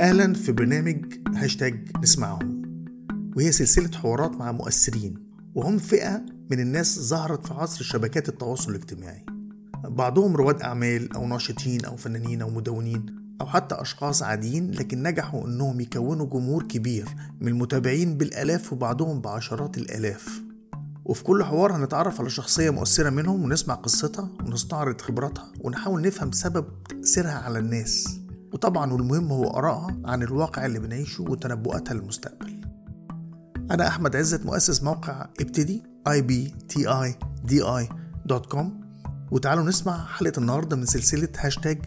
أهلا في برنامج هاشتاج نسمعهم وهي سلسلة حوارات مع مؤثرين وهم فئة من الناس ظهرت في عصر شبكات التواصل الاجتماعي. بعضهم رواد أعمال أو ناشطين أو فنانين أو مدونين أو حتى أشخاص عاديين لكن نجحوا إنهم يكونوا جمهور كبير من المتابعين بالآلاف وبعضهم بعشرات الآلاف. وفي كل حوار هنتعرف على شخصية مؤثرة منهم ونسمع قصتها ونستعرض خبراتها ونحاول نفهم سبب تأثيرها على الناس. وطبعا والمهم هو آرائها عن الواقع اللي بنعيشه وتنبؤاتها للمستقبل أنا أحمد عزت مؤسس موقع ابتدي ibtidi.com وتعالوا نسمع حلقة النهاردة من سلسلة هاشتاج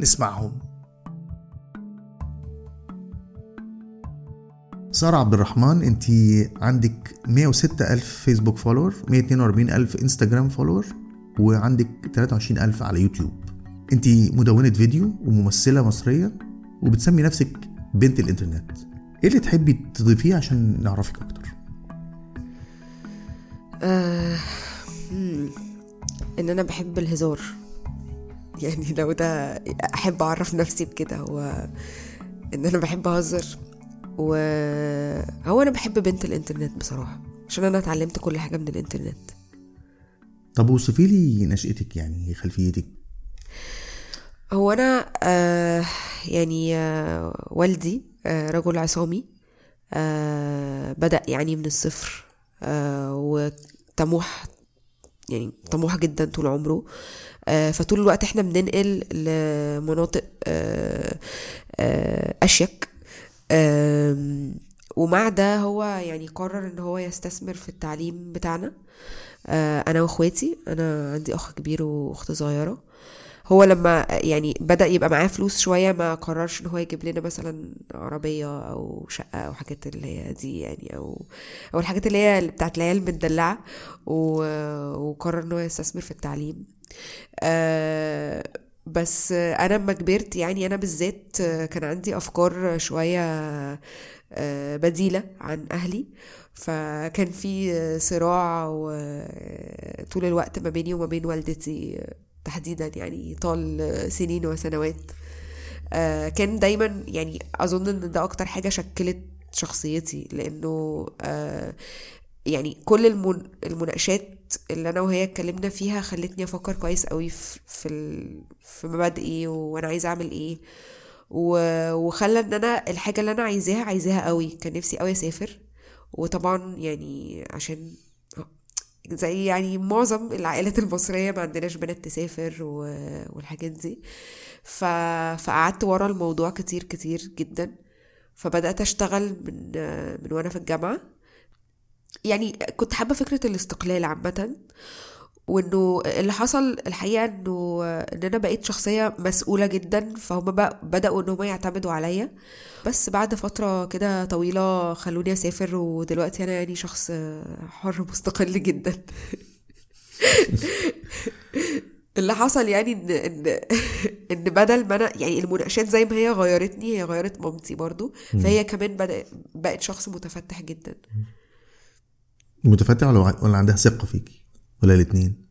نسمعهم. سارة عبد الرحمن انت عندك 106 ألف Facebook follower 142 ألف Instagram follower وعندك 23 ألف على يوتيوب. انت مدونة فيديو وممثلة مصرية وبتسمي نفسك بنت الإنترنت. إيه اللي تحبي تضيفيه عشان نعرفك أكتر؟ آه، إن أنا بحب الهزار. يعني لو ده أحب أعرف نفسي بكده هو إن أنا بحب أهزر. و هو أنا بحب بنت الإنترنت بصراحة عشان أنا اتعلمت كل حاجة من الإنترنت. طب وصفي لي نشأتك يعني خلفيتك. هو أنا آه يعني آه والدي آه رجل عصامي آه بدأ يعني من الصفر آه وطموح يعني طموح جدا طول عمره. آه فطول الوقت إحنا بننقل لمناطق آه آه أشيك. آم، ومع ده هو يعني قرر إن هو يستثمر في التعليم بتاعنا. آه، أنا وإخواتي أنا عندي أخ كبير وأخت صغيرة. هو لما يعني بدأ يبقى معاه فلوس شوية ما قررش إن هو يجيب لنا مثلا عربية أو شقة أو حاجات اللي هي دي يعني أو أو الحاجات اللي هي بتاعت العيال المدلعة وقرر إن هو يستثمر في التعليم. آه، بس أنا لما كبرت يعني أنا بالذات كان عندي أفكار شوية آه، بديلة عن أهلي. فكان في صراع طول الوقت ما بيني وما بين والدتي تحديدا يعني طال سنين وسنوات. آه، كان دايما يعني أظن إن ده أكتر حاجة شكلت شخصيتي لأنه آه، يعني كل المن- المناقشات اللي أنا وهي اتكلمنا فيها خلتني أفكر كويس قوي في. في مبادئي وأنا عايزة أعمل إيه. و... وخلى إن أنا الحاجة اللي أنا عايزاها عايزاها قوي كان نفسي قوي أسافر. وطبعا يعني عشان زي يعني معظم العائلات المصرية ما عندناش بنات تسافر. والحاجات دي. ف... فقعدت ورا الموضوع كتير كتير جدا. فبدأت أشتغل من من وأنا في الجامعة. يعني كنت حابة فكرة الاستقلال عامة. وإنه اللي حصل الحقيقة إنه إن أنا بقيت شخصية مسؤولة جدا فهم بقى بدأوا ان هم يعتمدوا عليا. بس بعد فترة كده طويلة خلوني أسافر ودلوقتي أنا يعني شخص حر مستقل جدا. اللي حصل يعني إن إن إن بدل ما أنا يعني المناقشات زي ما هي غيرتني هي غيرت مامتي برضو. فهي كمان بدأ بقت شخص متفتح جدا. متفتحة ولا ولا عندها ثقة فيكي؟ ولا الاتنين؟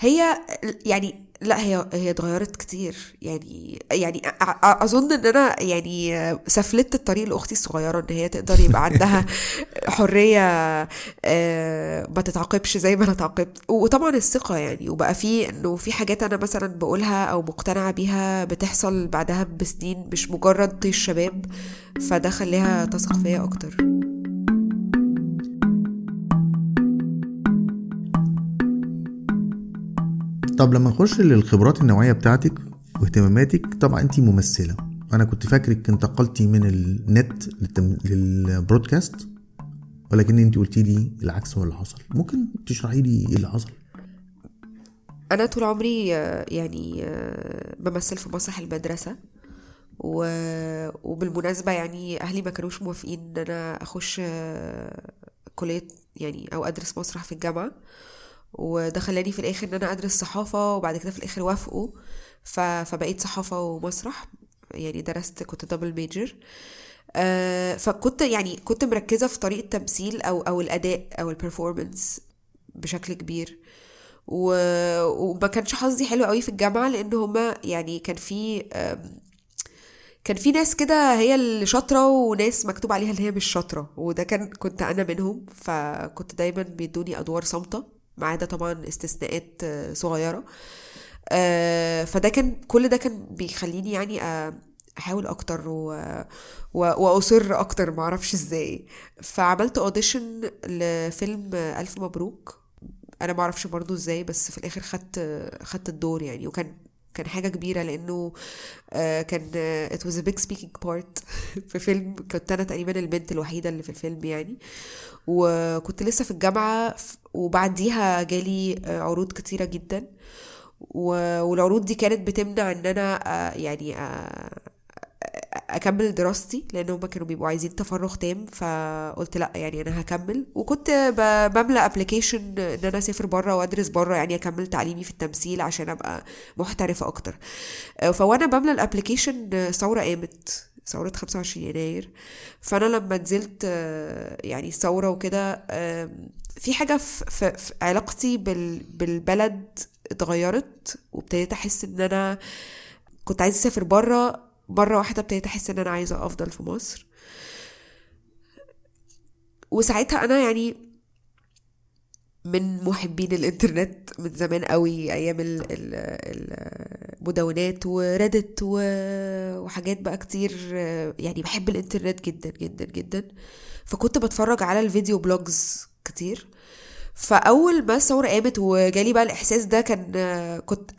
هي يعني لا هي هي اتغيرت كتير. يعني يعني أظن إن أنا يعني سفلت الطريق لأختي الصغيرة إن هي تقدر يبقى عندها حرية آه، ما تتعاقبش زي ما أنا اتعاقبت. وطبعا الثقة يعني وبقى في إنه في حاجات أنا مثلا بقولها أو مقتنعة بيها بتحصل بعدها بسنين مش مجرد طيش شباب فده خليها تثق فيا أكتر. طب لما نخش للخبرات النوعية بتاعتك واهتماماتك طبعا انت ممثلة. أنا كنت فاكرك انتقلتي من النت للتم... للبرودكاست ولكن انت قلتي لي العكس هو اللي حصل. ممكن تشرحي لي إيه اللي حصل؟ أنا طول عمري يعني بمثل في مسرح المدرسة و... وبالمناسبة يعني أهلي ما كانوش موافقين إن أنا أخش كلية يعني أو أدرس مسرح في الجامعة. وده خلاني في الآخر إن أنا أدرس صحافة وبعد كده في الآخر وافقوا. ف... فبقيت صحافة ومسرح يعني درست كنت double major آه، فكنت يعني كنت مركزة في طريقة تمثيل أو أو الأداء أو ال performance بشكل كبير. و... وما كانش حظي حلو قوي في الجامعة لأن هما يعني كان في كان في ناس كده هي اللي شاطرة وناس مكتوب عليها اللي هي مش شاطرة. وده كان كنت أنا منهم. فكنت دايما بيدوني أدوار صامتة. ما عدا طبعا استثناءات آه، صغيرة. آه، فده كان كل ده كان بيخليني يعني آه، أحاول أكتر و... وأصر أكتر معرفش إزاي. فعملت اوديشن لفيلم ألف مبروك. أنا معرفش برضو إزاي بس في الآخر خدت خدت الدور يعني وكان كان حاجة كبيرة لأنه آه، كان آه، it was a big speaking part في فيلم. كنت أنا تقريبا البنت الوحيدة اللي في الفيلم يعني. وكنت لسه في الجامعة وبعديها جالي آه، عروض كتيرة جدا. والعروض دي كانت بتمنع إن أنا يعني أكمل دراستي لأن هما كانوا بيبقوا عايزين تفرغ تام فقلت لأ يعني أنا هكمل. وكنت بملى application إن أنا أسافر بره وأدرس بره يعني أكمل تعليمي في التمثيل عشان أبقى محترفة أكتر. آه، فوأنا بملى ال application ثورة قامت ثورة 25 يناير. فأنا لما نزلت آه، يعني الثورة وكده في حاجة في, في, علاقتي بال بالبلد اتغيرت وابتديت أحس إن أنا كنت عايزة أسافر بره مرة واحدة ابتديت أحس إن أنا عايزة أفضل في مصر. وساعتها أنا يعني من محبين الإنترنت من زمان قوي ال- المدونات وريدت و- وحاجات بقى كتير يعني بحب الإنترنت جدا جدا جدا. فكنت بتفرج على الفيديو بلوجز كتير. فأول ما الثوره قامت وجالي بقى الإحساس ده كان كنت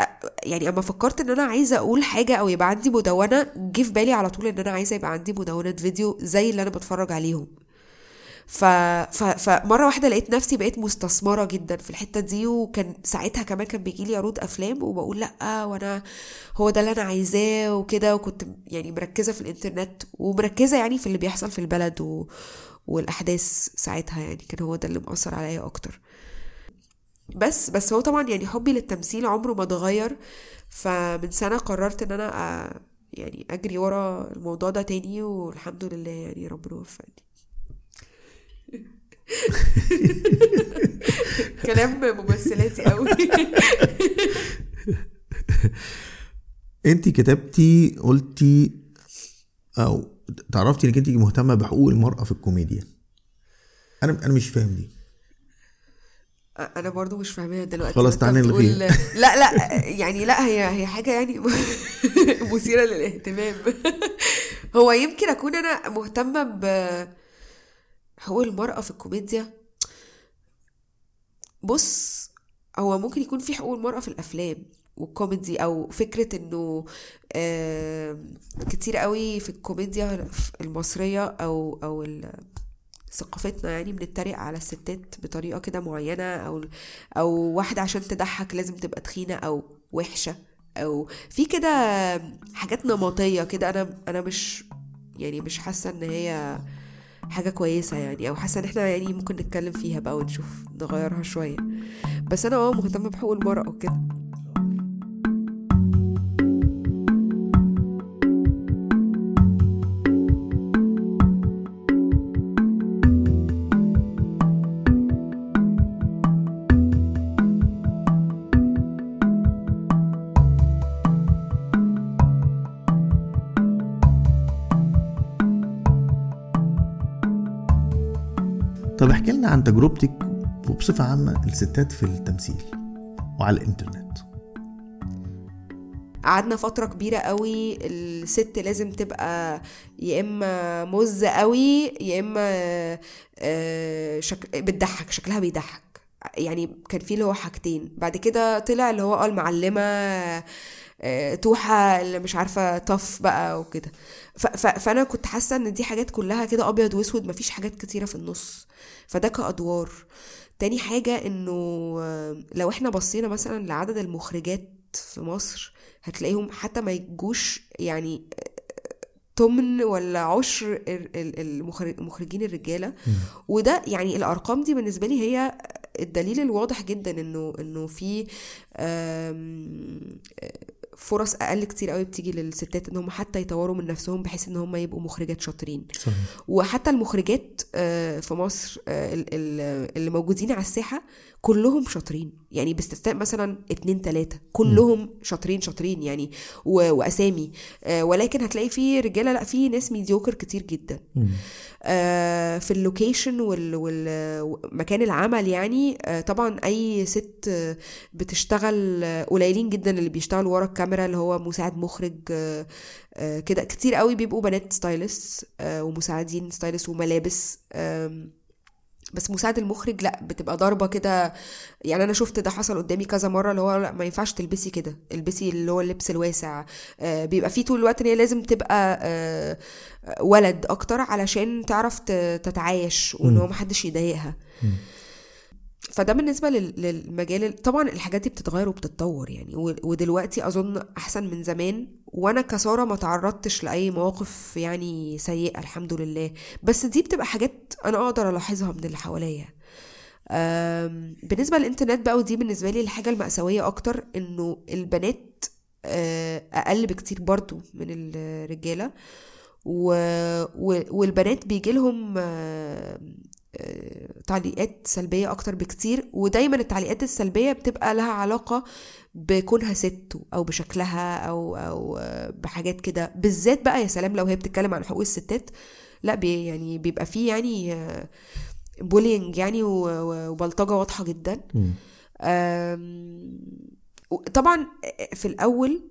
يعني أما فكرت إن أنا عايزة أقول حاجة أو يبقى عندي مدونة جه في بالي على طول إن أنا عايزة يبقى عندي مدونات فيديو زي اللي أنا بتفرج عليهم. ف... ف... فمره واحدة لقيت نفسي بقيت مستثمرة جدا في الحتة دي وكان ساعتها كمان كان بيجي لي عروض أفلام وبقول لأ وأنا هو ده اللي أنا عايزاه وكده وكنت يعني مركزة في الإنترنت ومركزة يعني في اللي بيحصل في البلد و... والأحداث ساعتها يعني كان هو ده اللي مأثر عليا أكتر. بس بس هو طبعا يعني حبي للتمثيل عمره ما اتغير فمن سنة قررت إن أنا أ... يعني أجري ورا الموضوع ده تاني والحمد لله يعني ربنا وفقني. كلام ممثلاتي قوي. انت كتبتي قلتي أو تعرفتي انك انت مهتمة بحقوق المرأة في الكوميديا. أنا أنا مش فاهم دي. أنا برضو مش فاهماها دلوقتي. خلاص بتقول- نلغيها. لا لا يعني لا هي هي حاجة يعني مثيرة للاهتمام. هو يمكن أكون أنا مهتمة بحقوق المرأة في الكوميديا. بص هو ممكن يكون في حقوق المرأة في الأفلام. والكوميدي أو فكرة إنه آم، كتير قوي في الكوميديا المصرية أو أو ال- ثقافتنا يعني بنتريق على الستات بطريقة كده معينة أو أو واحدة عشان تضحك لازم تبقى تخينة أو وحشة أو في كده حاجات نمطية كده. أنا أنا مش يعني مش حاسة إن هي حاجة كويسة يعني أو حاسة إن إحنا يعني ممكن نتكلم فيها بقى ونشوف نغيرها شوية. بس أنا آه مهتمة بحقوق المرأة وكده. طب احكي لنا عن تجربتك وبصفة عامة الستات في التمثيل وعلى الإنترنت. قعدنا فترة كبيرة قوي الست لازم تبقى يا إما مزة قوي يا إما آه، شك... بتضحك شكلها بيضحك. يعني كان في اللي هو حاجتين. بعد كده طلع اللي هو آه المعلمة آه، توحة اللي مش عارفة طف بقى وكده. ف... ف... فأنا كنت حاسة إن دي حاجات كلها كده أبيض وأسود مفيش حاجات كتيرة في النص. فده كأدوار. تاني حاجة إنه آه، لو إحنا بصينا مثلا لعدد المخرجات في مصر هتلاقيهم حتى ما يجوش يعني تمن ولا عشر ال- ال- المخرج- المخرجين الرجالة. وده يعني الأرقام دي بالنسبة لي هي الدليل الواضح جدا إنه إنه في فرص أقل كتير قوي بتيجي للستات ان هم حتى يطوروا من نفسهم بحيث إن هم يبقوا مخرجات شاطرين. صحيح. وحتى المخرجات آه، في مصر آه، ال- ال- اللي موجودين على الساحة كلهم شاطرين. يعني باستثناء مثلا اتنين تلاتة كلهم شاطرين شاطرين يعني. و- وأسامي آه، ولكن هتلاقي في رجالة لأ في ناس mediocre كتير جدا. في ال location ومكان العمل يعني طبعا أي ست بتشتغل قليلين جدا اللي بيشتغلوا ورا الكاميرا اللي هو مساعد مخرج آه، آه، كده كتير قوي بيبقوا بنات stylist آه، ومساعدين stylist وملابس بس مساعد المخرج لا بتبقى ضربة كده. يعني أنا شفت ده حصل قدامي كذا مرة اللي هو لا ما ينفعش تلبسي كده البسي اللي هو اللبس الواسع. آه، بيبقى فيه طول الوقت إن هي لازم تبقى آه، ولد أكتر علشان تعرف تتعايش وإن هو محدش يضايقها. فده بالنسبة لل- للمجال طبعا الحاجات دي بتتغير وبتتطور يعني ودلوقتي أظن أحسن من زمان وأنا كسارة ما تعرضتش لأي مواقف يعني سيئة الحمد لله بس دي بتبقى حاجات أنا أقدر ألاحظها من اللي حواليا بالنسبة للإنترنت بقى ودي بالنسبة لي الحاجة المأساوية أكتر إنه البنات آه، أقل بكتير برضو من الرجالة. والبنات بيجي لهم تعليقات سلبية أكتر بكتير ودايما التعليقات السلبية بتبقى لها علاقة بكونها ست أو بشكلها أو أو بحاجات كده. بالذات بقى يا سلام لو هي بتتكلم عن حقوق الستات لا بي يعني بيبقى فيه يعني bullying يعني وبلطجة واضحة جدا. طبعا في الأول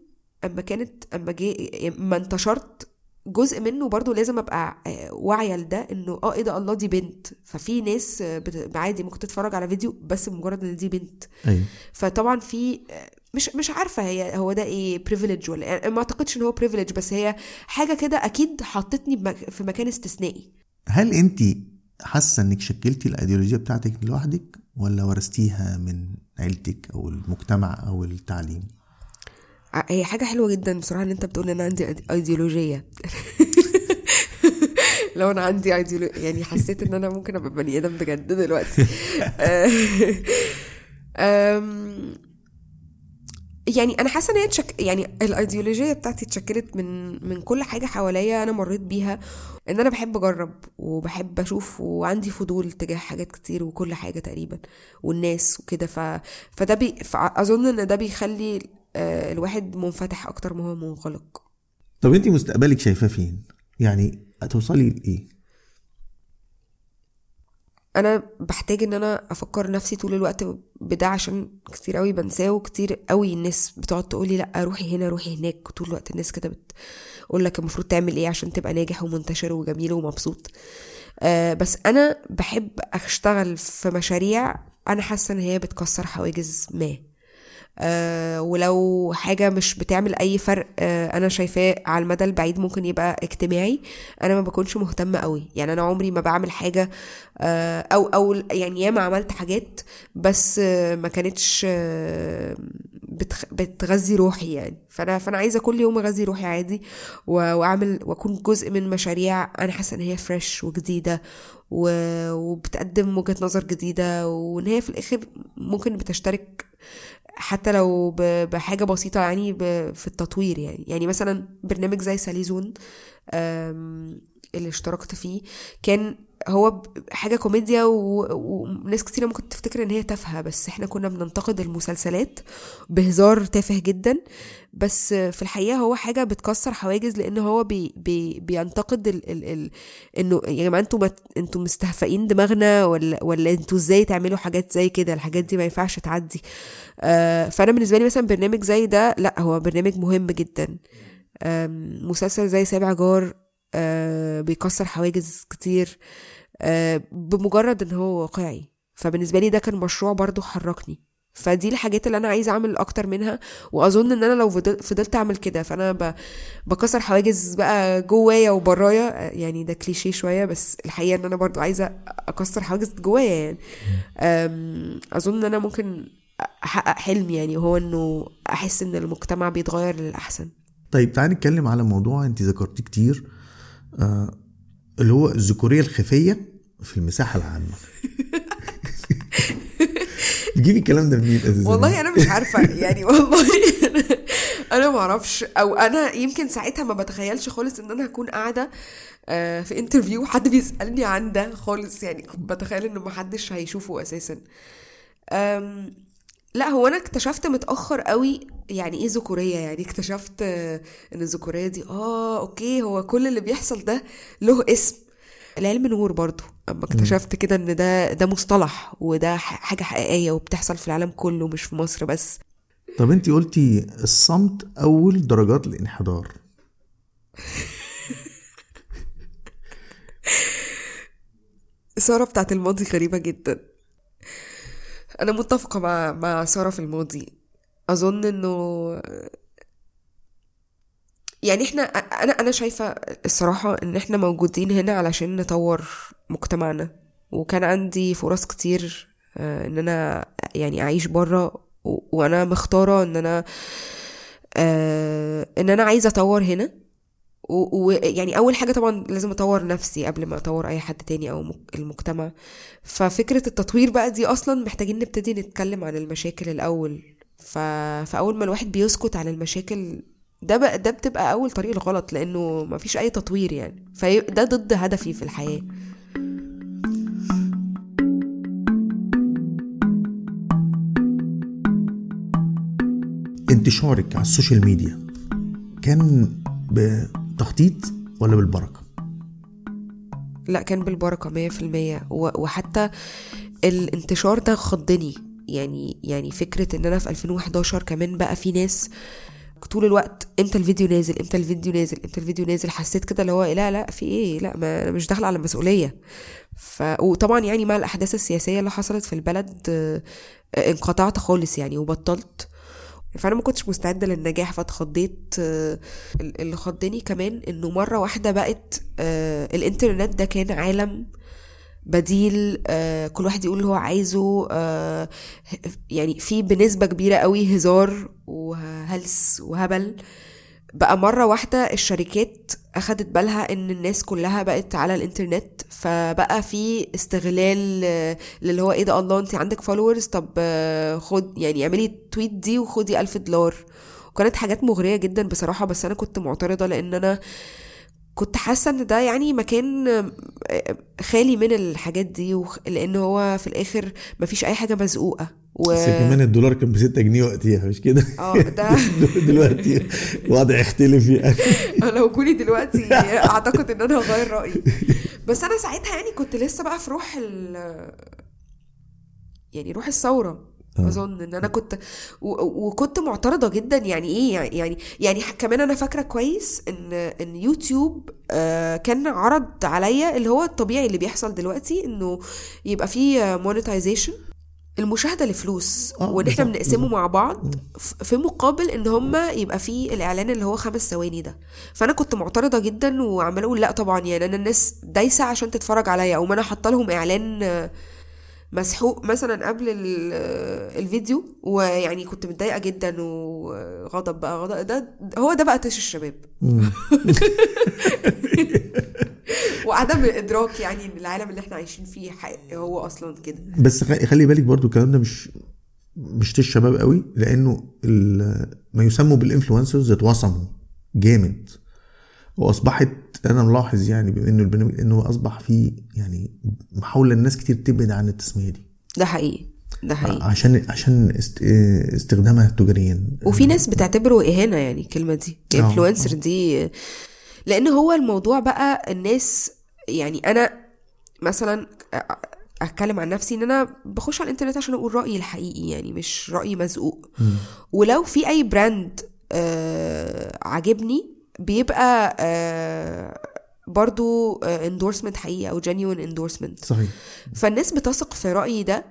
أما كانت أما جه أما انتشرت جزء منه برضو لازم أبقى آه، واعية لده إنه آه إيه ده الله دي بنت. ففي ناس آه، عادي ممكن تتفرج على فيديو بس بمجرد إن دي بنت. أيوه. فطبعا في مش مش عارفة هي هو ده إيه privilege ولا يعني ما أعتقدش إن هو privilege بس هي حاجة كده أكيد حطتني بمك- في مكان استثنائي. هل أنت حاسة إنك شكلتي الأيديولوجية بتاعتك لوحدك ولا ورثتيها من عيلتك أو المجتمع أو التعليم؟ هي حاجة حلوة جدا بصراحة إن أنت بتقول إن أنا عندي أيديولوجية. لو أنا عندي ايديولوجية يعني حسيت إن أنا ممكن أبقى بني آدم بجد دلوقتي. يعني أنا حاسة إن هي تشك... يعني الأيديولوجية بتاعتي اتشكلت من من كل حاجة حواليا أنا مريت بيها إن أنا بحب أجرب وبحب أشوف وعندي فضول تجاه حاجات كتير وكل حاجة تقريبا والناس وكده. ف... فده بي... فاظن إن ده بيخلي الواحد منفتح أكتر ما هو منغلق. طب انت مستقبلك شايفاه فين؟ يعني هتوصلي لإيه؟ أنا بحتاج إن أنا أفكر نفسي طول الوقت بده عشان كتير قوي بنساه وكتير قوي الناس بتقعد تقولي لأ روحي هنا روحي هناك. طول الوقت الناس كده بتقول لك المفروض تعمل إيه عشان تبقى ناجح ومنتشر وجميل ومبسوط. آه بس أنا بحب أشتغل في مشاريع أنا حاسة إن هي بتكسر حواجز ما. آه ولو حاجة مش بتعمل أي فرق آه أنا شايفاه على المدى البعيد ممكن يبقى اجتماعي. أنا ما بكونش مهتمة قوي. يعني أنا عمري ما بعمل حاجة آه أو أو يعني ياما عملت حاجات بس ما كانتش آه بتغذي روحي يعني. فأنا فأنا عايزة كل يوم أغذي روحي عادي و- وأعمل وأكون جزء من مشاريع أنا حاسة إن هي fresh وجديدة و- وبتقدم وجهة نظر جديدة. وإن هي في الآخر ممكن بتشترك حتى لو ب- بحاجة بسيطة يعني في التطوير يعني. يعني مثلا برنامج زي ساليزون اللي اشتركت فيه كان هو حاجة كوميديا و- وناس كتيرة ممكن تفتكر إن هي تافهة بس إحنا كنا بننتقد المسلسلات بهزار تافه جدا بس في الحقيقة هو حاجة بتكسر حواجز لأن هو بي بي بينتقد ال ال ال إنه يا جماعة أنتوا ما أنتوا مستهفئين دماغنا ولا ولا أنتوا إزاي تعملوا حاجات زي كده؟ الحاجات دي ما ينفعش تعدي. آه، فأنا بالنسبة لي مثلا برنامج زي ده لأ هو برنامج مهم جدا. مسلسل زي سابع جار بيكسر حواجز كتير آه، بمجرد إن هو واقعي. فبالنسبة لي ده كان مشروع برضو حركني. فدي الحاجات اللي أنا عايزة أعمل أكتر منها وأظن إن أنا لو فضل- فضلت أعمل كده فأنا بكسر حواجز بقى جوايا وبرايا. آه، يعني ده كليشيه شوية بس الحقيقة إن أنا برضو عايزة أكسر حواجز جوايا يعني. أظن إن أنا ممكن أحقق حلم يعني هو إنه أحس إن المجتمع بيتغير للأحسن. طيب تعالى نتكلم على موضوع أنت ذكرتيه كتير آه اللي هو الذكورية الخفية في المساحة العامة. تجيبي الكلام ده منين أساسا والله أنا مش عارفة. يعني والله أنا ما أعرفش. أو أنا يمكن ساعتها ما بتخيلش خالص إن أنا هكون قاعدة آه، في interview حد بيسألني عن ده خالص. يعني كنت بتخيل إنه ما حدش هيشوفه أساسا. لا هو أنا اكتشفت متأخر قوي يعني إيه ذكورية؟ يعني اكتشفت إن الذكورية دي آه okay هو كل اللي بيحصل ده له اسم. العلم نور برضو أما اكتشفت كده إن ده ده مصطلح وده حاجة حقيقية وبتحصل في العالم كله مش في مصر بس. طب أنت قلتي الصمت أول درجات الانحدار. سارة بتاعت الماضي غريبة جدا. أنا متفقة مع مع سارة في الماضي. أظن إنه يعني إحنا أنا أنا شايفة الصراحة إن إحنا موجودين هنا علشان نطور مجتمعنا. وكان عندي فرص كتير آه، إن أنا يعني أعيش برا. و- وأنا مختارة إن أنا آه، إن أنا عايزة أطور هنا. ويعني أول حاجة طبعا لازم أطور نفسي قبل ما أطور أي حد تاني أو المجتمع. ففكرة التطوير بقى دي أصلا محتاجين نبتدي نتكلم عن المشاكل الأول. ف... فأول ما الواحد بيسكت عن المشاكل ده بقى ده بتبقى أول طريق الغلط لأنه ما فيش أي تطوير يعني. فده ضد هدفي في الحياة. انتشارك على ال social media كان بتخطيط ولا بالبركة؟ لا كان بالبركة مية في المية. و- وحتى الانتشار ده خضني. يعني يعني فكرة إن أنا في 2011 كمان بقى في ناس طول الوقت إمتى الفيديو نازل إمتى الفيديو نازل إمتى الفيديو نازل حسيت كده اللي هو إيه، لا لا في إيه لا ما أنا مش داخله على مسؤوليه ف وطبعا يعني مع الأحداث السياسية اللي حصلت في البلد آه، انقطعت خالص يعني وبطلت. فأنا ما كنتش مستعدة للنجاح فاتخضيت آه، اللي خضني كمان إنه مرة واحدة بقت آه، الإنترنت ده كان عالم بديل آه، كل واحد يقول اللي هو عايزه آه، يعني في بنسبة كبيرة قوي هزار وهلس وهبل. بقى مرة واحدة الشركات أخدت بالها إن الناس كلها بقت على الإنترنت فبقى في استغلال آه، للي هو إيه ده الله أنت عندك followers طب آه، خد يعني اعملي ال tweet دي وخدي ألف دولار. وكانت حاجات مغرية جدا بصراحة بس أنا كنت معترضة لأن أنا كنت حاسة إن ده يعني مكان خالي من الحاجات دي وخ... لأن هو في الآخر مفيش أي حاجة مزقوقة و... بس كمان الدولار كان ب 6 جنيه وقتها مش كده؟ آه ده دلوقتي الوضع يختلف يعني. لو كوني دلوقتي أعتقد إن أنا هغير رأيي. بس أنا ساعتها يعني كنت لسه بقى في روح ال يعني روح الثورة. أظن إن أنا كنت و... وكنت معترضة جدا. يعني إيه؟ يعني يعني, يعني كمان أنا فاكرة كويس ان إن يوتيوب آه كان عرض عليا اللي هو الطبيعي اللي بيحصل دلوقتي إنه يبقى فيه مونيتايزيشن المشاهدة لفلوس آه، وإن إحنا بنقسمه. مع بعض في مقابل إن هما يبقى فيه الإعلان اللي هو خمس ثواني ده. فأنا كنت معترضة جدا وعمالة أقول لأ طبعا. يعني أنا الناس دايسة عشان تتفرج عليا أو ما أنا حاطة لهم إعلان آه، مسحوق مثلا قبل ال- الفيديو ويعني كنت متضايقة جدا وغضب بقى غضب. ده هو ده بقى طيش الشباب. وعدم الإدراك يعني إن العالم اللي إحنا عايشين فيه هو أصلا كده. بس خلي بالك برضو الكلام ده مش مش طيش شباب قوي لأنه ما يسموا بال influencers اتوصموا جامد. وأصبحت أنا ملاحظ يعني بما إنه البرنامج إنه أصبح فيه يعني محاوله الناس كتير تبعد عن التسمية دي. ده حقيقي ده حقيقي. عشان عشان است- استخدامها تجاريا. وفي ناس بتعتبره إهانة يعني الكلمة دي. آه. influencer دي لأن هو الموضوع بقى الناس يعني أنا مثلا أتكلم عن نفسي إن أنا بخش على الإنترنت عشان أقول رأيي الحقيقي يعني مش رأيي مزقوق. ولو في أي brand آه عاجبني بيبقى آه برضو endorsement حقيقي أو genuine endorsement صحيح. فالناس بتثق في رأيي ده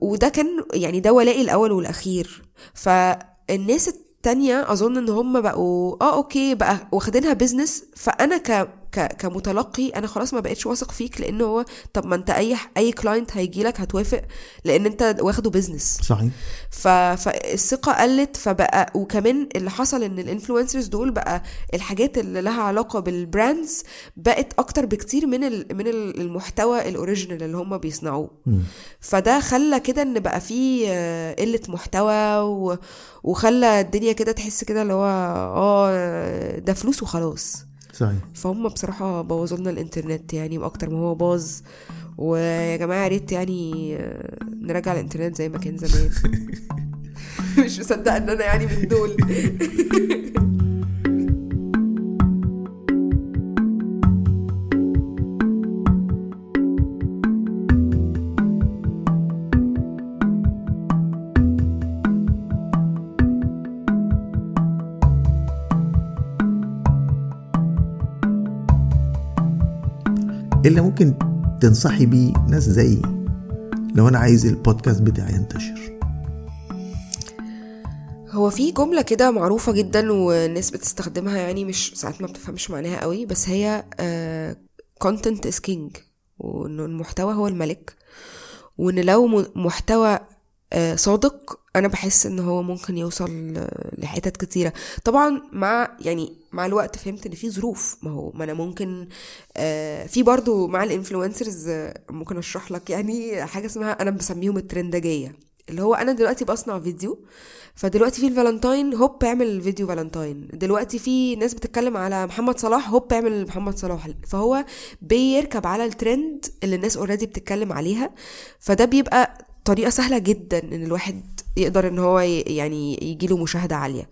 وده كان يعني ده ولائي الأول والأخير. فالناس التانية أظن إن هم بقوا آه okay بقى واخدينها business فأنا ك ك كمتلقي أنا خلاص ما بقتش واثق فيك لأن هو طب ما أنت أي أي client هيجي لك هتوافق لأن أنت واخده business صحيح. ف... فالثقة قلت فبقى وكمان اللي حصل إن ال influencers دول بقى الحاجات اللي لها علاقة بال brands بقت أكتر بكتير من ال... من ال- المحتوى ال original اللي هم بيصنعوه. فده خلى كده إن بقى فيه آه، قلة محتوى و... وخلى الدنيا كده تحس كده اللي هو آه ده فلوس وخلاص. صحيح. فهم بصراحة بوظوا لنا الإنترنت يعني أكتر ما هو باظ. ويا جماعة يا ريت يعني آه، نرجع الإنترنت زي ما كان زمان. مش مصدقة إن أنا يعني من دول. اللي ممكن تنصحي بيه ناس زيي لو أنا عايز البودكاست بتاعي ينتشر. هو في جملة كده معروفة جدا والناس بتستخدمها يعني مش ساعات ما بتفهمش معناها قوي بس هي content is king وإنه المحتوى هو الملك. وإن لو محتوى صادق أنا بحس إن هو ممكن يوصل آه، لحتت كتيرة. طبعا مع يعني مع الوقت فهمت إن في ظروف. ما هو ما أنا ممكن آه، في برضو مع ال influencers ممكن أشرح لك يعني حاجة اسمها أنا بسميهم الترندجيه اللي هو أنا دلوقتي بصنع فيديو فدلوقتي في الفالنتاين هوب اعمل فيديو فالنتاين. دلوقتي في ناس بتتكلم على محمد صلاح هوب اعمل محمد صلاح. فهو بيركب على الترند اللي الناس already بتتكلم عليها. فده بيبقى طريقة سهلة جدا إن الواحد يقدر إن هو يعني يجيله مشاهدة عالية.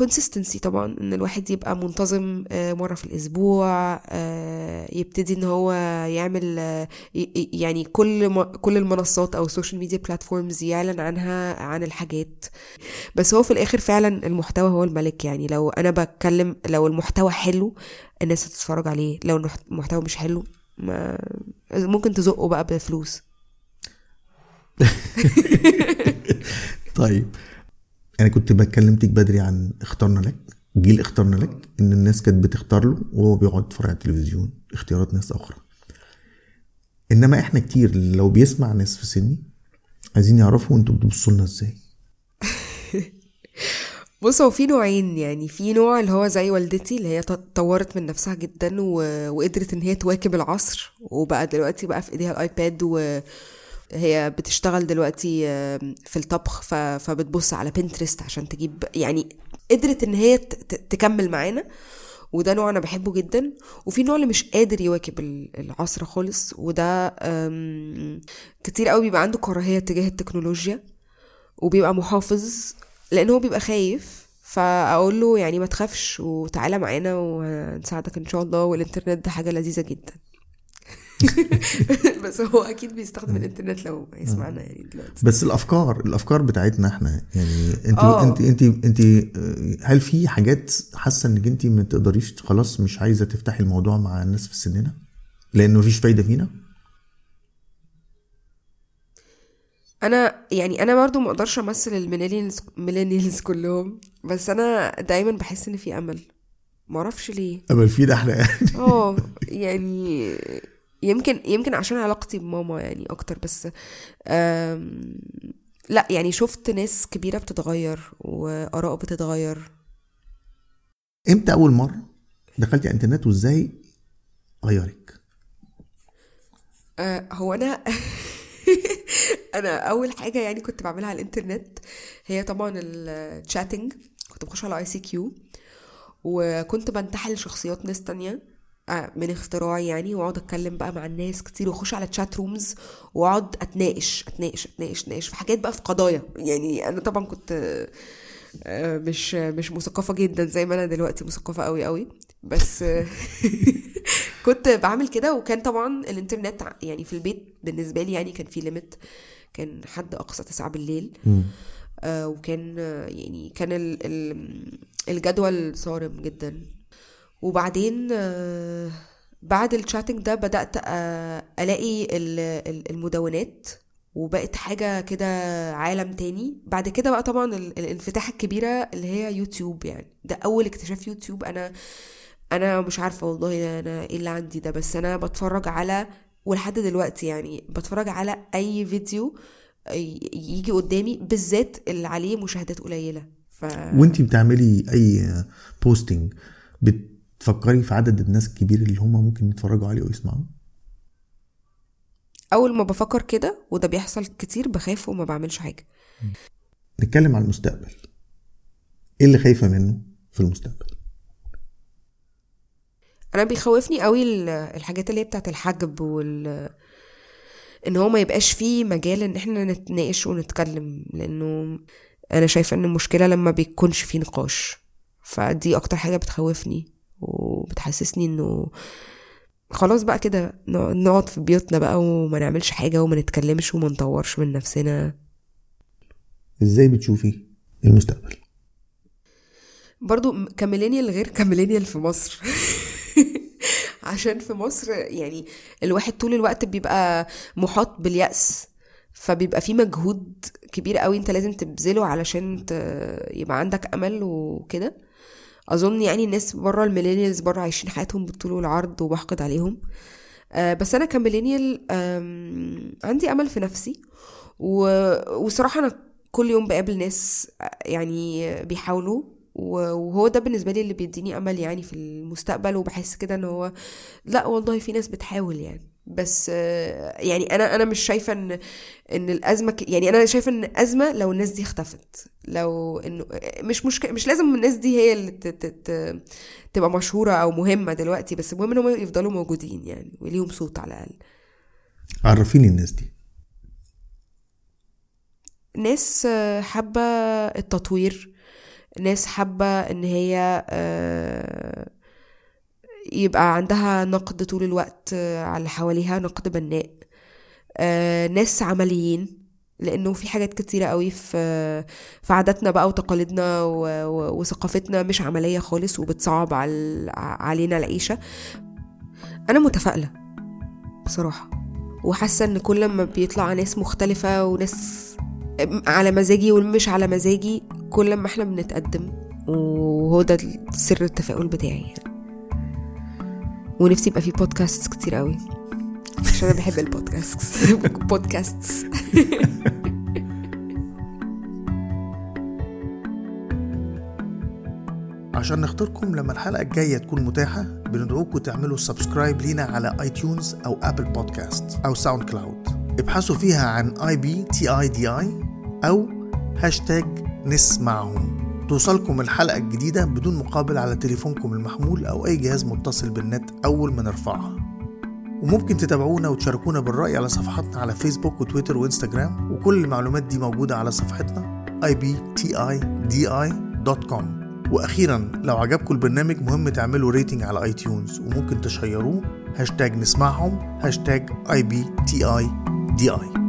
Consistency طبعا إن الواحد يبقى منتظم آه، مرة في الأسبوع آه، يبتدي إن هو يعمل آه، يعني كل كل المنصات أو ال social media platforms يعلن عنها عن الحاجات. بس هو في الآخر فعلا المحتوى هو الملك. يعني لو أنا بتكلم لو المحتوى حلو الناس هتتفرج عليه. لو المح- المحتوى مش حلو ما ممكن تزقه بقى بفلوس. طيب. أنا كنت بكلمتك بدري عن اخترنا لك جيل اخترنا لك إن الناس كانت بتختار له وهو بيقعد يتفرج على التلفزيون اختيارات ناس أخرى. إنما إحنا كتير لو بيسمع ناس في سني عايزين يعرفوا أنتوا بتبصوا لنا إزاي. بص هو في نوعين يعني في نوع اللي هو زي والدتي اللي هي طورت من نفسها جدا و... وقدرت إن هي تواكب العصر وبقى دلوقتي بقى في إيديها الآيباد وهي بتشتغل دلوقتي في الطبخ. فبتبص على بنترست عشان تجيب يعني قدرت إن هي تكمل معانا وده نوع أنا بحبه جدا وفي نوع اللي مش قادر يواكب ال- العصر خالص وده كتير قوي بيبقى عنده كراهية تجاه التكنولوجيا وبيبقى محافظ لأن هو بيبقى خايف فأقول له يعني ما تخافش وتعالى معانا وهنساعدك إن شاء الله والإنترنت ده حاجة لذيذة جدا بس هو أكيد بيستخدم الإنترنت لو هيسمعنا يعني دلوقتي. بس الأفكار الأفكار بتاعتنا إحنا يعني أنت آه. أنت أنت أنت آه، هل في حاجات حاسة إنك أنت ما تقدريش خلاص مش عايزة تفتحي الموضوع مع الناس في سننا؟ لأن مفيش فايدة فينا؟ أنا يعني أنا برضو ما أقدرش أمثل ال millennials millennials كلهم بس أنا دايما بحس إن في أمل. معرفش ليه. أمل فينا إحنا يعني. آه يعني يمكن يمكن عشان علاقتي بماما يعني أكتر بس لا يعني شفت ناس كبيرة بتتغير وآراء بتتغير. إمتى أول مرة دخلتي على الإنترنت وإزاي غيرك؟ أه، هو أنا أنا أول حاجة يعني كنت بعملها على الإنترنت هي طبعا ال chatting كنت بخش على ICQ وكنت بنتحل شخصيات ناس تانية. من اختراعي يعني واقعد اتكلم بقى مع الناس كتير واخش على chat rooms واقعد اتناقش اتناقش اتناقش اتناقش في حاجات بقى في قضايا. يعني أنا طبعا كنت آه، مش مش مثقفة جدا زي ما أنا دلوقتي مثقفة قوي قوي بس آه، كنت بعمل كده وكان طبعا الإنترنت يعني في البيت بالنسبة لي يعني كان في limit كان حد أقصى تسعة بالليل. آه، وكان آه، يعني كان ال- ال- الجدول صارم جدا. وبعدين آه، بعد الشاتنج ده بدأت آه، ألاقي ال- ال- المدونات وبقت حاجة كده عالم تاني. بعد كده بقى طبعا ال- الانفتاح الكبيرة اللي هي يوتيوب يعني. ده أول اكتشاف يوتيوب. أنا أنا مش عارفة والله أنا إيه اللي عندي ده بس أنا بتفرج على ولحد دلوقتي يعني بتفرج على أي فيديو ي- يجي قدامي بالذات اللي عليه مشاهدات قليلة. ف وانت بتعملي أي بوستنج بتفكري في عدد الناس الكبير اللي هم ممكن يتفرجوا عليه ويسمعوا أول ما بفكر كده وده بيحصل كتير بخاف وما بعملش حاجة. نتكلم عن المستقبل. إيه اللي خايفة منه في المستقبل؟ أنا بيخوفني قوي ال- الحاجات اللي هي بتاعت الحجب وال إن هو ما يبقاش فيه مجال إن إحنا نتناقش ونتكلم لأنه أنا شايفة إن المشكلة لما بيكونش فيه نقاش. فدي أكتر حاجة بتخوفني. وبتحسسني إنه خلاص بقى كده نق- نقعد في بيوتنا بقى وما نعملش حاجة وما نتكلمش وما نطورش من نفسنا. إزاي بتشوفي المستقبل؟ برضو ك millennial غير ك millennial في مصر. عشان في مصر يعني الواحد طول الوقت بيبقى محاط باليأس فبيبقى في مجهود كبير قوي انت لازم تبذله علشان. يبقى عندك أمل وكده. أظن يعني الناس بره ال millennials بره عايشين حياتهم بالطول والعرض وبحقد عليهم. آه، بس أنا ك millennial عندي أمل في نفسي. وصراحة أنا كل يوم بقابل ناس آه، يعني بيحاولوا. وهو ده بالنسبة لي اللي بيديني أمل يعني في المستقبل وبحس كده إن هو لأ والله في ناس بتحاول يعني. بس يعني أنا أنا مش شايفة إن إن الأزمة ك- يعني أنا شايفة إن أزمة لو الناس دي اختفت لو إنه مش مشكله مش لازم الناس دي هي اللي ت- ت- ت- تبقى مشهورة أو مهمة دلوقتي بس المهم إن هم يفضلوا موجودين يعني وليهم صوت على الأقل. عرفيني الناس دي. ناس حابة التطوير ناس حابة إن هي آه، يبقى عندها نقد طول الوقت آه، على اللي حواليها نقد بناء آه، ناس عمليين لأنه في حاجات كتيرة قوي في في عاداتنا بقى وتقاليدنا وثقافتنا مش عملية خالص وبتصعب على علينا العيشة أنا متفائلة بصراحة وحاسة إن كل ما بيطلع ناس مختلفة وناس على مزاجي ومش على مزاجي كل ما إحنا بنتقدم وهو ده سر التفاؤل بتاعي يعني. ونفسي يبقى في بودكاست كتير قوي. عشان أنا بحب البودكاست بودكاست عشان نختاركم لما الحلقة الجاية تكون متاحة بندعوكم تعملوا subscribe لينا على iTunes أو Apple Podcasts أو SoundCloud ابحثوا فيها عن اي بي تي اي دي اي أو هاشتاج نسمعهم. توصلكم الحلقة الجديدة بدون مقابل على تليفونكم المحمول أو أي جهاز متصل بالنت أول ما نرفعها. وممكن تتابعونا وتشاركونا بالرأي على صفحاتنا على فيسبوك وتويتر وإنستجرام وكل المعلومات دي موجودة على صفحتنا ibtidi.com وأخيرا لو عجبكم البرنامج مهم تعملوا rating على iTunes وممكن تشيروه. هاشتاج نسمعهم هاشتاج اي بي تي دي اي